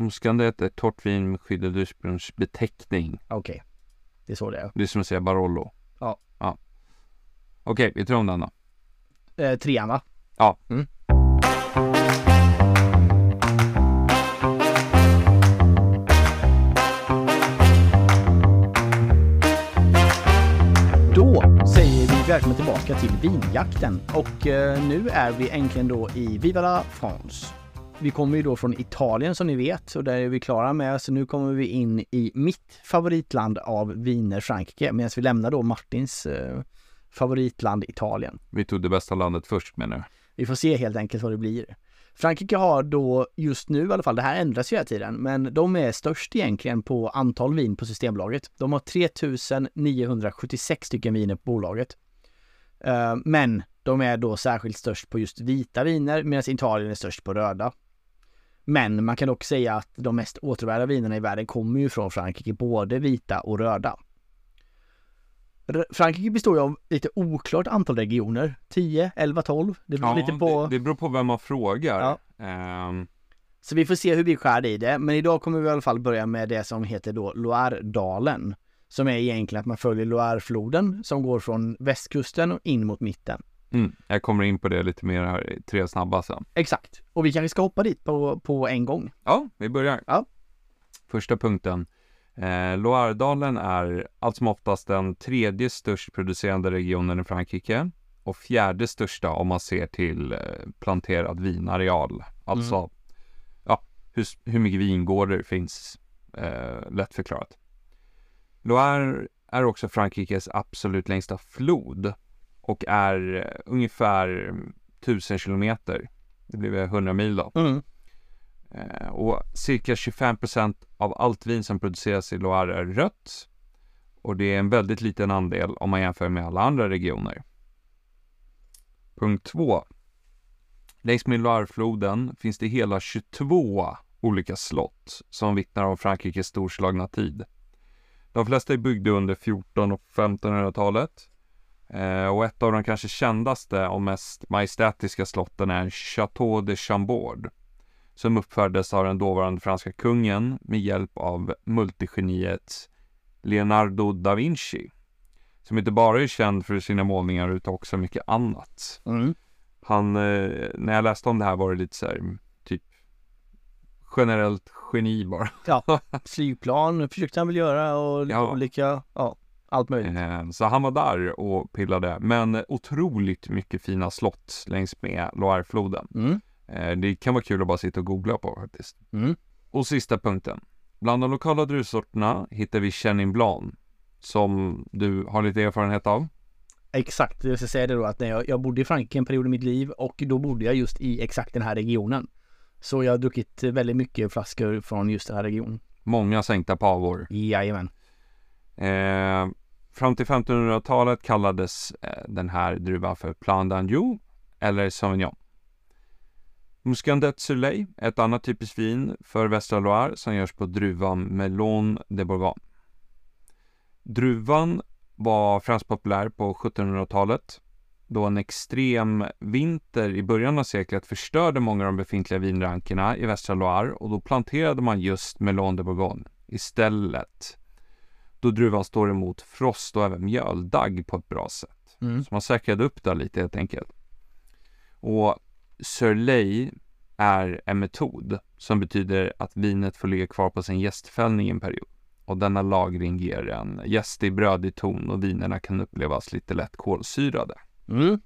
Muscadet är torrt vin med skyddad ursprungsbeteckning. Okej. Det är så det är. Det är som att säga Barolo. Ja. ja. Okej, vi tror om den då. Eh, trean va? Ja. Mm. Då säger vi välkommen tillbaka till vinjakten och eh, nu är vi äntligen då i Viva la France. Vi kommer ju då från Italien som ni vet och där är vi klara med så nu kommer vi in i mitt favoritland av viner Frankrike medan vi lämnar då Martins eh, favoritland Italien. Vi tog det bästa landet först menar jag. Vi får se helt enkelt vad det blir. Frankrike har då just nu i alla fall, det här ändras ju hela tiden, men de är störst egentligen på antal vin på Systembolaget. De har 3976 stycken viner på bolaget. Eh, Men de är då särskilt störst på just vita viner medan Italien är störst på röda. Men man kan dock säga att de mest återvärda vinerna i världen kommer ju från Frankrike, både vita och röda. Frankrike består ju av lite oklart antal regioner. 10, 11, 12. Det beror lite på... det, det beror på vem man frågar. Ja. Ehm, Så vi får se hur vi skär i det. Men idag kommer vi i alla fall börja med det som heter då Loiredalen. Som är egentligen att man följer Loirefloden som går från västkusten och in mot mitten. Mm, jag kommer in på det lite mer här tre snabba sen. Exakt. Och vi kanske ska hoppa dit på, på en gång. Ja, vi börjar. Ja. Första punkten. Eh, Loiredalen är allt som oftast den tredje störst producerande regionen i Frankrike och fjärde största om man ser till eh, planterad vinareal. Alltså, ja, hur, hur mycket vingårdar det finns, eh, lätt förklarat. Loire är också Frankrikes absolut längsta flod och är ungefär 1000 kilometer. Det blir väl 100 mil då. Mm. Eh, och cirka 25% av allt vin som produceras i Loire är rött. Och det är en väldigt liten andel om man jämför med alla andra regioner. Punkt 2. Längs med Loirefloden finns det hela 22 olika slott som vittnar om Frankrikes storslagna tid. De flesta är byggda under 14 och 1500-talet. Eh, och ett av de kanske kändaste och mest majestätiska slotten är Château de Chambord som uppfördes av den dåvarande franska kungen med hjälp av multigeniet Leonardo da Vinci. Som inte bara är känd för sina målningar utan också mycket annat. Mm. Han, eh, när jag läste om det här var det lite så här, typ generellt geni bara. Ja, flygplan försökte han väl göra och lite Ja. olika, ja, allt möjligt. Eh, Så han var där och pillade. Men otroligt mycket fina slott längs med Loirefloden. Mm. Eh, Det kan vara kul att bara sitta och googla på faktiskt. Mm. Och sista punkten. Bland de lokala druvsorterna hittar vi Chenin Blanc. Som du har lite erfarenhet av. Exakt, jag ska säga det då att när jag, jag bodde i Frankrike en period i mitt liv och då bodde jag just i exakt den här regionen. Så jag har druckit väldigt mycket flaskor från just den här regionen. Många sänkta pavor. Jajamän. Eh, fram till 1500-talet kallades eh, den här druvan för Plan d'Anjou eller Sauvignon. Muscadet Soleil är ett annat typiskt vin för Västra Loire som görs på druvan Melon de Bourgogne. Druvan var främst populär på 1700-talet då en extrem vinter i början av seklet förstörde många av de befintliga vinrankerna i Västra Loire och då planterade man just Melon de Bourgogne istället då druvan står emot frost och även mjöldagg på ett bra sätt. Mm. Så man säkrade upp det lite helt enkelt. Och Surley är en metod som betyder att vinet får ligga kvar på sin jästfällning i en period. Och denna lagring ger en jästig brödig ton och vinerna kan upplevas lite lätt kolsyrade. Mm.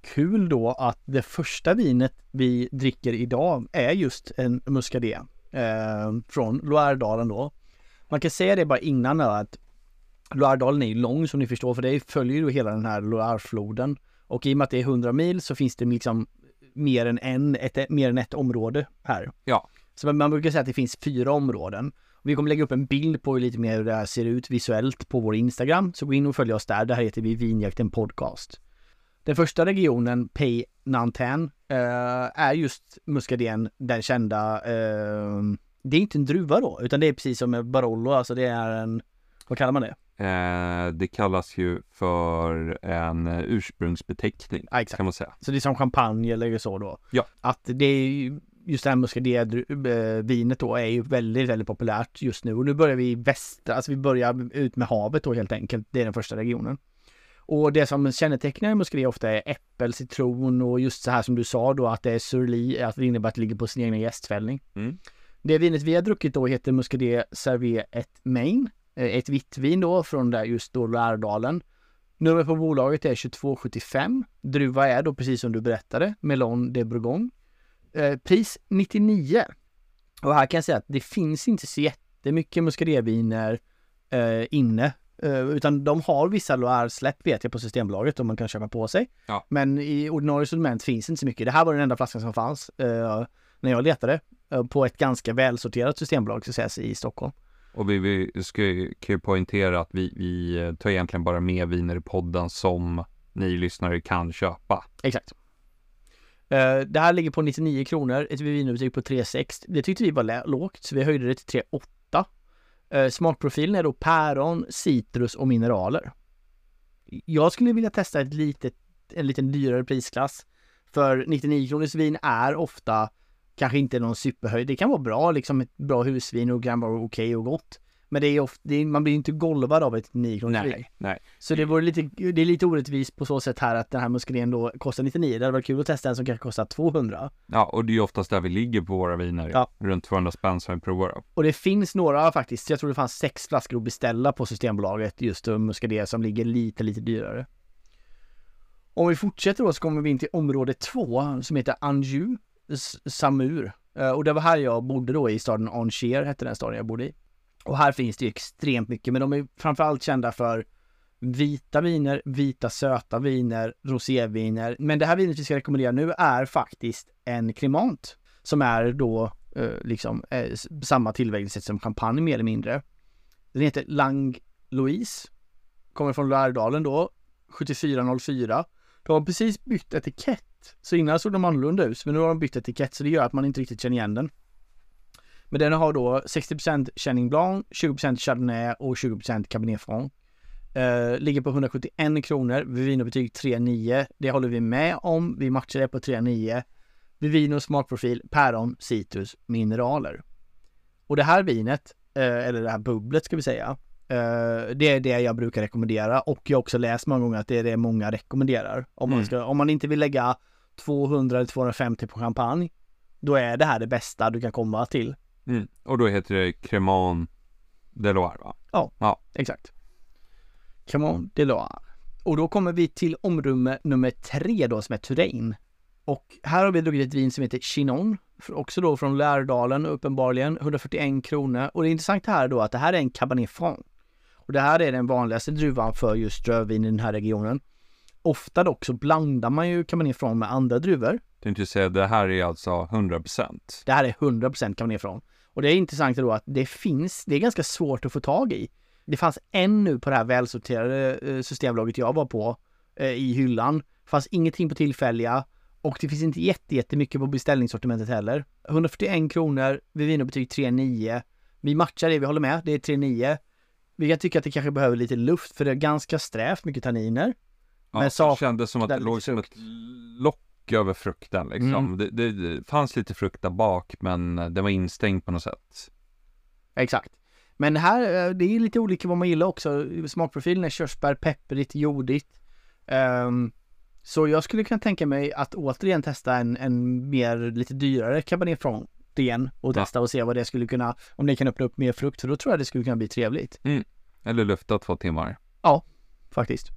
Kul då att det första vinet vi dricker idag är just en Muscadet eh, från Loiredalen då. Man kan säga det bara innan då att Loiredalen är ju lång som ni förstår för det följer ju hela den här Loirefloden. Och i och med att det är 100 mil så finns det liksom mer än, en, ett, mer än ett område här. Ja. Så man brukar säga att det finns fyra områden. Vi kommer lägga upp en bild på lite mer hur det här ser ut visuellt på vår Instagram. Så gå in och följ oss där. Där heter vi Vinjakten Podcast. Den första regionen, Pay Nantan, eh, är just Muscaden, den kända. Eh, det är inte en druva då, utan det är precis som med Barolo, alltså det är en, vad kallar man det? Eh, det kallas ju för en eh, ursprungsbeteckning exakt. kan man säga. Så det är som champagne eller så då. Ja. Att det är ju just det här muskadé-vinet då är ju väldigt, väldigt populärt just nu. Och nu börjar vi i västra, alltså vi börjar ut med havet då helt enkelt. Det är den första regionen. Och det som kännetecknar muskadé ofta är äppel, citron och just så här som du sa då att det är surli, att det innebär att det ligger på sin egen gästfällning. Mm. Det vinet vi har druckit då heter Muscadet Cervé ett Main. Eh, Ett vitt vin då från där just då Lärdalen. Nummer på bolaget är 2275. Druva är då precis som du berättade, Melon de Bourgogne. Eh, pris 99. Och här kan jag säga att det finns inte så jättemycket muskadeviner eh, inne. Eh, utan de har vissa Loire-släpp vet jag på Systembolaget om man kan köpa på sig. Ja. Men i ordinarie sortiment finns inte så mycket. Det här var den enda flaskan som fanns eh, när jag letade på ett ganska välsorterat systembolag sägas i Stockholm. Och vi, vi ska kan ju poängtera att vi, vi eh, tar egentligen bara med viner i podden som ni lyssnare kan köpa. Exakt. Eh, det här ligger på 99 kronor, ett vinbetyg på 3,6. Det tyckte vi var lågt, så vi höjde det till 3,8. Uh, smakprofilen är då päron, citrus och mineraler. Jag skulle vilja testa ett litet, en liten dyrare prisklass. För 99 kronors vin är ofta kanske inte någon superhöjd. Det kan vara bra, liksom ett bra husvin och kan vara okej och gott. Men det är ofta, det är, man blir inte golvad av ett 99 kronors vin. nej. Så det vore lite, det är lite orättvist på så sätt här att den här muskadén då kostar 99. Det hade varit kul att testa en som kanske kostar 200. Ja, och det är ju oftast där vi ligger på våra viner. Ja. Runt 200 spänn som vi provar. Och det finns några faktiskt, jag tror det fanns sex flaskor att beställa på Systembolaget just muskadé som ligger lite, lite dyrare. Om vi fortsätter då så kommer vi in till område två som heter Anjou, Samur. Eh, och det var här jag bodde då i staden Angier, hette den staden jag bodde i. Och här finns det ju extremt mycket, men de är framförallt kända för vita viner, vita söta viner, roséviner. Men det här vinet vi ska rekommendera nu är faktiskt en Cremant som är då eh, liksom eh, samma tillvägningssätt som champagne mer eller mindre. Den heter Lang Louise. Kommer från Lärdalen då, 7404. De har precis bytt etikett. Så innan såg de annorlunda ut, men nu har de bytt etikett så det gör att man inte riktigt känner igen den. Men den har då 60% Chenin Blanc, 20% Chardonnay och 20% Cabernet Franc. Eh, ligger på 171 kronor, Vivino-betyg 3,9. Det håller vi med om. Vi matchar det på 3,9. Vivino smakprofil, päron, citrus, mineraler. Och det här vinet, eh, eller det här bubblet ska vi säga, eh, det är det jag brukar rekommendera och jag har också läst många gånger att det är det många rekommenderar. Om man, Mm. ska, om man inte vill lägga 200 eller 250 på champagne, då är det här det bästa du kan komma till. Mm. Och då heter det Cremant de Loire va? Exakt. Cremant de Loire. Och då kommer vi till omrum nummer tre då som är Touraine. Och här har vi druckit ett vin som heter Chinon, också då från Lärdalen uppenbarligen, 141 kronor. Och det är intressant här då att det här är en Cabernet Franc. Och det här är den vanligaste druvan för just rödvin i den här regionen. Ofta dock så blandar man ju Cabernet med andra druvor. Tänkte säga, det här är alltså 100%. Det här är 100% Cabernet Franc. Och det är intressant då att det finns, det är ganska svårt att få tag i. Det fanns en nu på det här välsorterade eh, systembolaget jag var på eh, i hyllan. Det fanns ingenting på tillfälliga och det finns inte jätte, jättemycket på beställningssortimentet heller. 141 kronor, Vivino-betyg 3,9. Vi matchar det, vi håller med, det är 3,9. Vi kan tycka att det kanske behöver lite luft för det är ganska strävt, mycket tanniner. Ja, Men det kändes som att det låg som frukt. ett lock över frukten liksom. Mm. Det, det, det fanns lite frukt där bak, men det var instängt på något sätt. Exakt. Men här, eh, det är lite olika vad man gillar också. Smakprofilen är körsbär, pepprigt, jordigt. Ehm, så jag skulle kunna tänka mig att återigen testa en, en mer, lite dyrare Cabernet Franc igen och Ja. testa och se vad det skulle kunna, om det kan öppna upp mer frukt, för då tror jag det skulle kunna bli trevligt. Eller lufta två timmar. Faktiskt.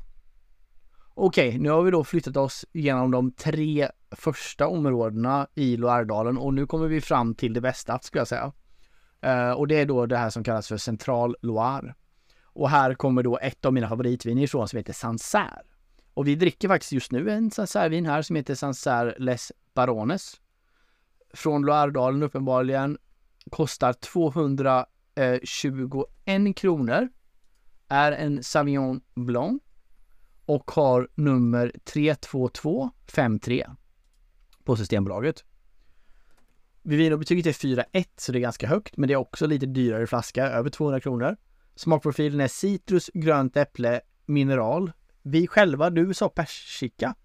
Okej, nu har vi då flyttat oss genom de tre första områdena i Loiredalen och nu kommer vi fram till det bästa, skulle jag säga. Eh, och det är då det här som kallas för Central Loire. Och här kommer då ett av mina favoritviner ifrån som heter Sancerre. Och vi dricker faktiskt just nu en Sancerre-vin här som heter Sancerre Les Barones. Från Loiredalen uppenbarligen. Kostar 221 eh, kronor. Är en Sauvignon Blanc och har nummer 32253 på Systembolaget. Vivino-betyget är 4,1 så det är ganska högt men det är också lite dyrare flaska, över 200 kronor. Smakprofilen är citrus, grönt äpple, mineral. Vi själva, du sa persika.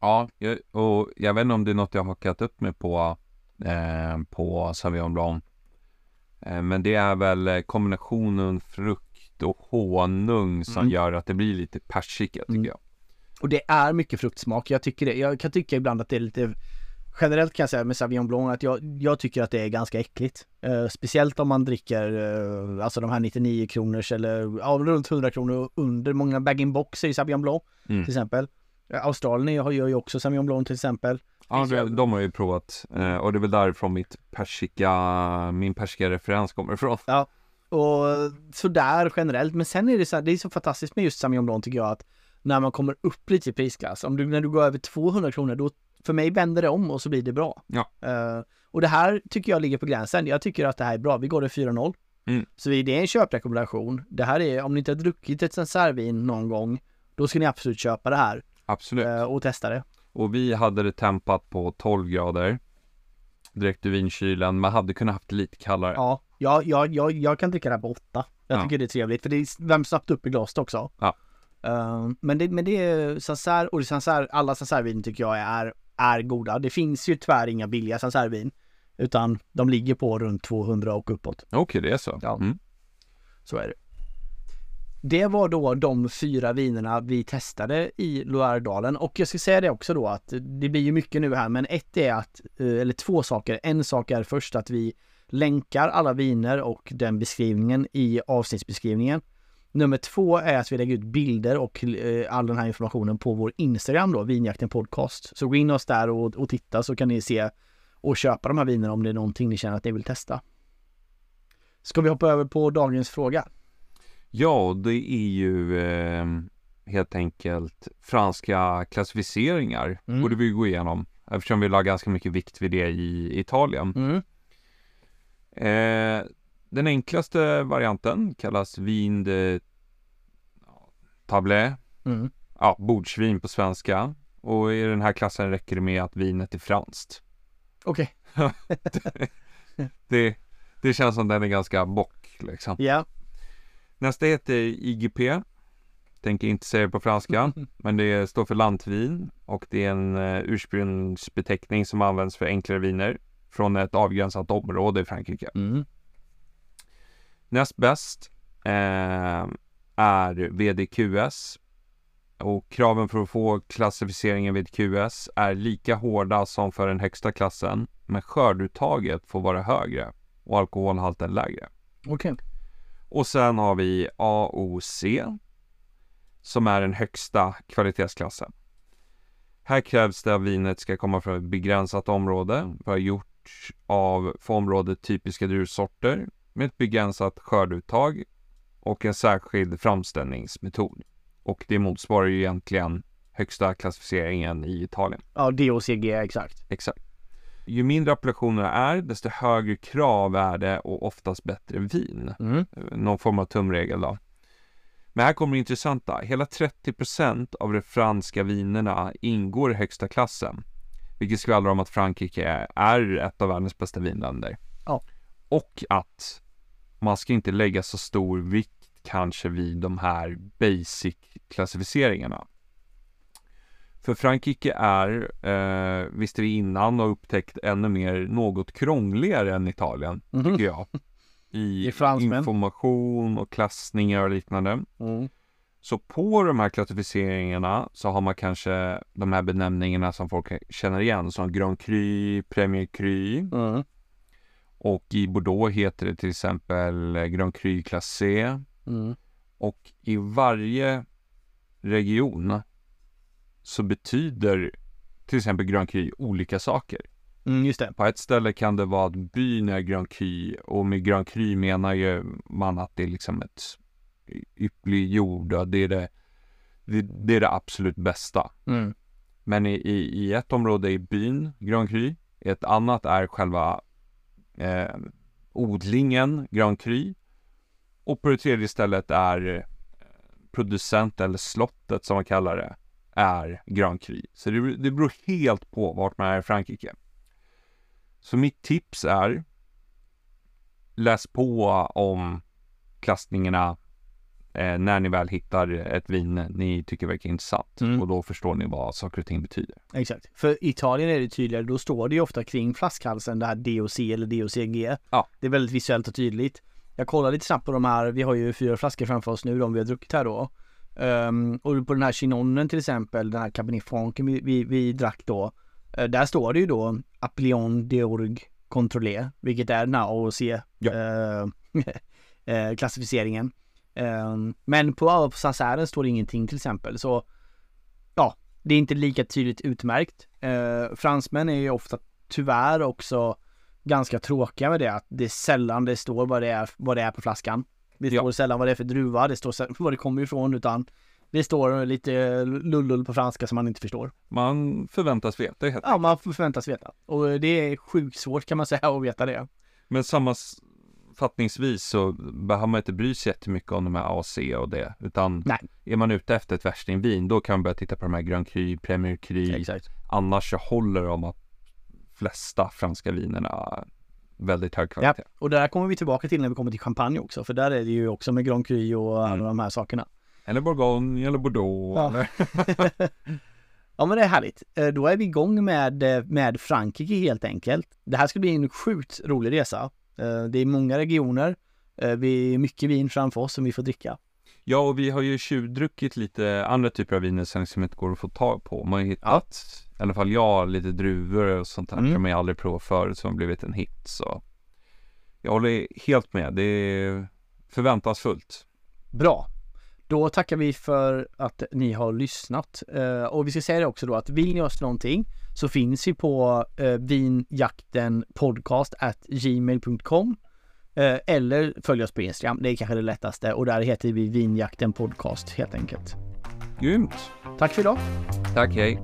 Ja, och jag vet inte om det är något jag har hakat upp mig på eh, på Sauvignon Blanc. Eh, men det är väl eh, kombinationen frukt och honung som Mm. gör att det blir lite persika tycker Mm. jag. Och det är mycket fruktsmak. Jag tycker det. Jag kan tycka ibland att det är lite Generellt kan jag säga med Sauvignon Blanc att jag, jag tycker att det är ganska äckligt. Eh, speciellt om man dricker eh, alltså de här 99 kronors eller ja, runt 100 kronor under. Många bag-in-box är ju Sauvignon Blanc Mm. till exempel. Eh, Australien har- gör ju också Sauvignon Blanc till exempel. Ja, de har ju provat eh, och det är väl därifrån mitt persika, min persika referens kommer ifrån. Och sådär generellt. Men sen är det så här, det är så fantastiskt med just Blanc tycker jag att när man kommer upp lite i prisklass, om du, när du går över 200 kronor, då för mig vänder det om och så blir det bra. Ja. Eh, och det här tycker jag ligger på gränsen. Jag tycker att det här är bra. Vi går det 4-0. Mm. Så det är en köprekommendation. Det här är, om ni inte har druckit ett Sancervin någon gång, då ska ni absolut köpa det här Absolut. eh, och testa det. Och vi hade det tempat på 12 grader direkt ur vinkylen, men hade kunnat haft lite kallare. Ja, jag, jag, jag, jag kan dricka det här på 8. Jag Ja. tycker det är trevligt, för det värms snabbt upp i glaset också. Ja. Eh, men, det, men det är Sancerre, och Sancerre, alla Sancerrevin tycker jag är, är goda. Det finns ju tyvärr inga billiga Sancerrevin. Utan de ligger på runt 200 och uppåt. Okej, det är så. Ja. Mm. Så är det. Det var då de fyra vinerna vi testade i Loiredalen och jag ska säga det också då att det blir ju mycket nu här men ett är att, eh, eller två saker. En sak är först att vi länkar alla viner och den beskrivningen i avsnittsbeskrivningen. Nummer två är att vi lägger ut bilder och eh, all den här informationen på vår Instagram då, Vinjakten Podcast. Så gå in oss där och, och titta så kan ni se och köpa de här vinerna om det är någonting ni känner att ni vill testa. Ska vi hoppa över på dagens fråga? Ja, det är ju eh, helt enkelt franska klassificeringar. Mm. Borde vi gå igenom. Eftersom vi la ganska mycket vikt vid det i Italien. Mm. Eh, den enklaste varianten kallas vin de tablet. Mm. Ja, bordsvin på svenska. Och i den här klassen räcker det med att vinet är franskt. Okej, Det, det känns som den är ganska bock liksom. ja. Nästa heter IGP. Tänker inte säga det på franska, men det står för lantvin och det är en eh, ursprungsbeteckning som används för enklare viner från ett avgränsat område i Frankrike. Mm. Näst bäst eh, är VDQS och kraven för att få klassificeringen VDQS är lika hårda som för den högsta klassen, men skörduttaget får vara högre och alkoholhalten lägre. Okej. Och sen har vi AOC som är den högsta kvalitetsklassen. Här krävs det att vinet ska komma från ett begränsat område, vara gjort av för området typiska druvsorter med ett begränsat skörduttag och en särskild framställningsmetod. Och det motsvarar ju egentligen högsta klassificeringen i Italien. Ja, DOCG exakt. Exakt. Ju mindre appellationerna är, desto högre krav är det och oftast bättre vin Mm. någon form av tumregel då. Men här kommer det intressanta. Hela 30% av de franska vinerna ingår i högsta klassen. Vilket skvallrar om att Frankrike är ett av världens bästa vinländer. Ja. Och att man ska inte lägga så stor vikt kanske vid de här basic klassificeringarna. För Frankrike är, eh, visste vi innan och upptäckt ännu mer, något krångligare än Italien, Mhm. tycker jag. I information och klassningar och liknande. Mm. Så på de här klassificeringarna så har man kanske de här benämningarna som folk känner igen som Grand Cru, Premier Cru Mm. och i Bordeaux heter det till exempel Grand Cru Classé Mm. och i varje region så betyder till exempel Grand Cru olika saker. Mm, just det. På ett ställe kan det vara att byn är Grand Cru och med Grand Cru menar ju man att det är liksom ett ypperlig jord och det är det, det, det är det absolut bästa. Mm. Men i, i, i ett område är byn Cru, i ett annat är själva eh, odlingen Grand Cru och på det tredje stället är eh, producent eller slottet som man kallar det är Grand Cru. Så det, det beror helt på vart man är i Frankrike. Så mitt tips är läs på om klassningarna eh, när ni väl hittar ett vin ni tycker verkar intressant. Mm. Och då förstår ni vad saker och ting betyder. Exakt. För Italien är det tydligare, då står det ju ofta kring flaskhalsen det här DOC eller DOCG. Ja. Det är väldigt visuellt och tydligt. Jag kollar lite snabbt på de här, vi har ju fyra flaskor framför oss nu, de vi har druckit här då. Ehm, och på den här chinonen till exempel, den här Cabernet Franc vi, vi, vi drack då. eh, där står det ju då Appelion d'Org Contrôlé, vilket är den här AOC Ja. eh, klassificeringen. Ehm, men på, på Sancerren står det ingenting till exempel, så ja, det är inte lika tydligt utmärkt. Eh, fransmän är ju ofta tyvärr också ganska tråkiga med det, att det är sällan det står vad det är, vad det är på flaskan. Det Ja. står sällan vad det är för druva, det står sällan var det kommer ifrån, utan det står lite lullull på franska som man inte förstår. Man förväntas veta helt Ja, man förväntas veta. Och det är sjukt svårt kan man säga att veta det. Men sammanfattningsvis så behöver man inte bry sig jättemycket om de här AC och det. Utan Nej. är man ute efter ett värstingvin då kan man börja titta på de här Grand Cru, Premier Cru. Exakt. Annars så håller de att flesta franska vinerna väldigt hög kvalitet. Och det där kommer vi tillbaka till när vi kommer till champagne också, för där är det ju också med Grand Cru och alla Mm. de här sakerna. Eller Bourgogne eller Bordeaux. Ja. Eller... Ja men det är härligt. Eh, Då är vi igång med, eh, med Frankrike helt enkelt. Det här ska bli en sjukt rolig resa. Eh, Det är många regioner. Vi är mycket vin framför oss som vi får dricka. Ja, och vi har ju tjuvdruckit lite andra typer av viner som inte går att få tag på. Man har ju hittat, i alla fall jag, lite druvor och sånt där Mm. som jag aldrig provat förut som har blivit en hit. Så jag håller helt med. Det är förväntansfullt. Bra. Då tackar vi för att ni har lyssnat. Eh, Och vi ska säga det också då att vill ni oss någonting så finns vi på eh, vinjaktenpodcast gmail.com eh, eller följ oss på Instagram. Det är kanske det lättaste och där heter vi vinjakten podcast helt enkelt. Grymt! Tack för idag. Tack, hej!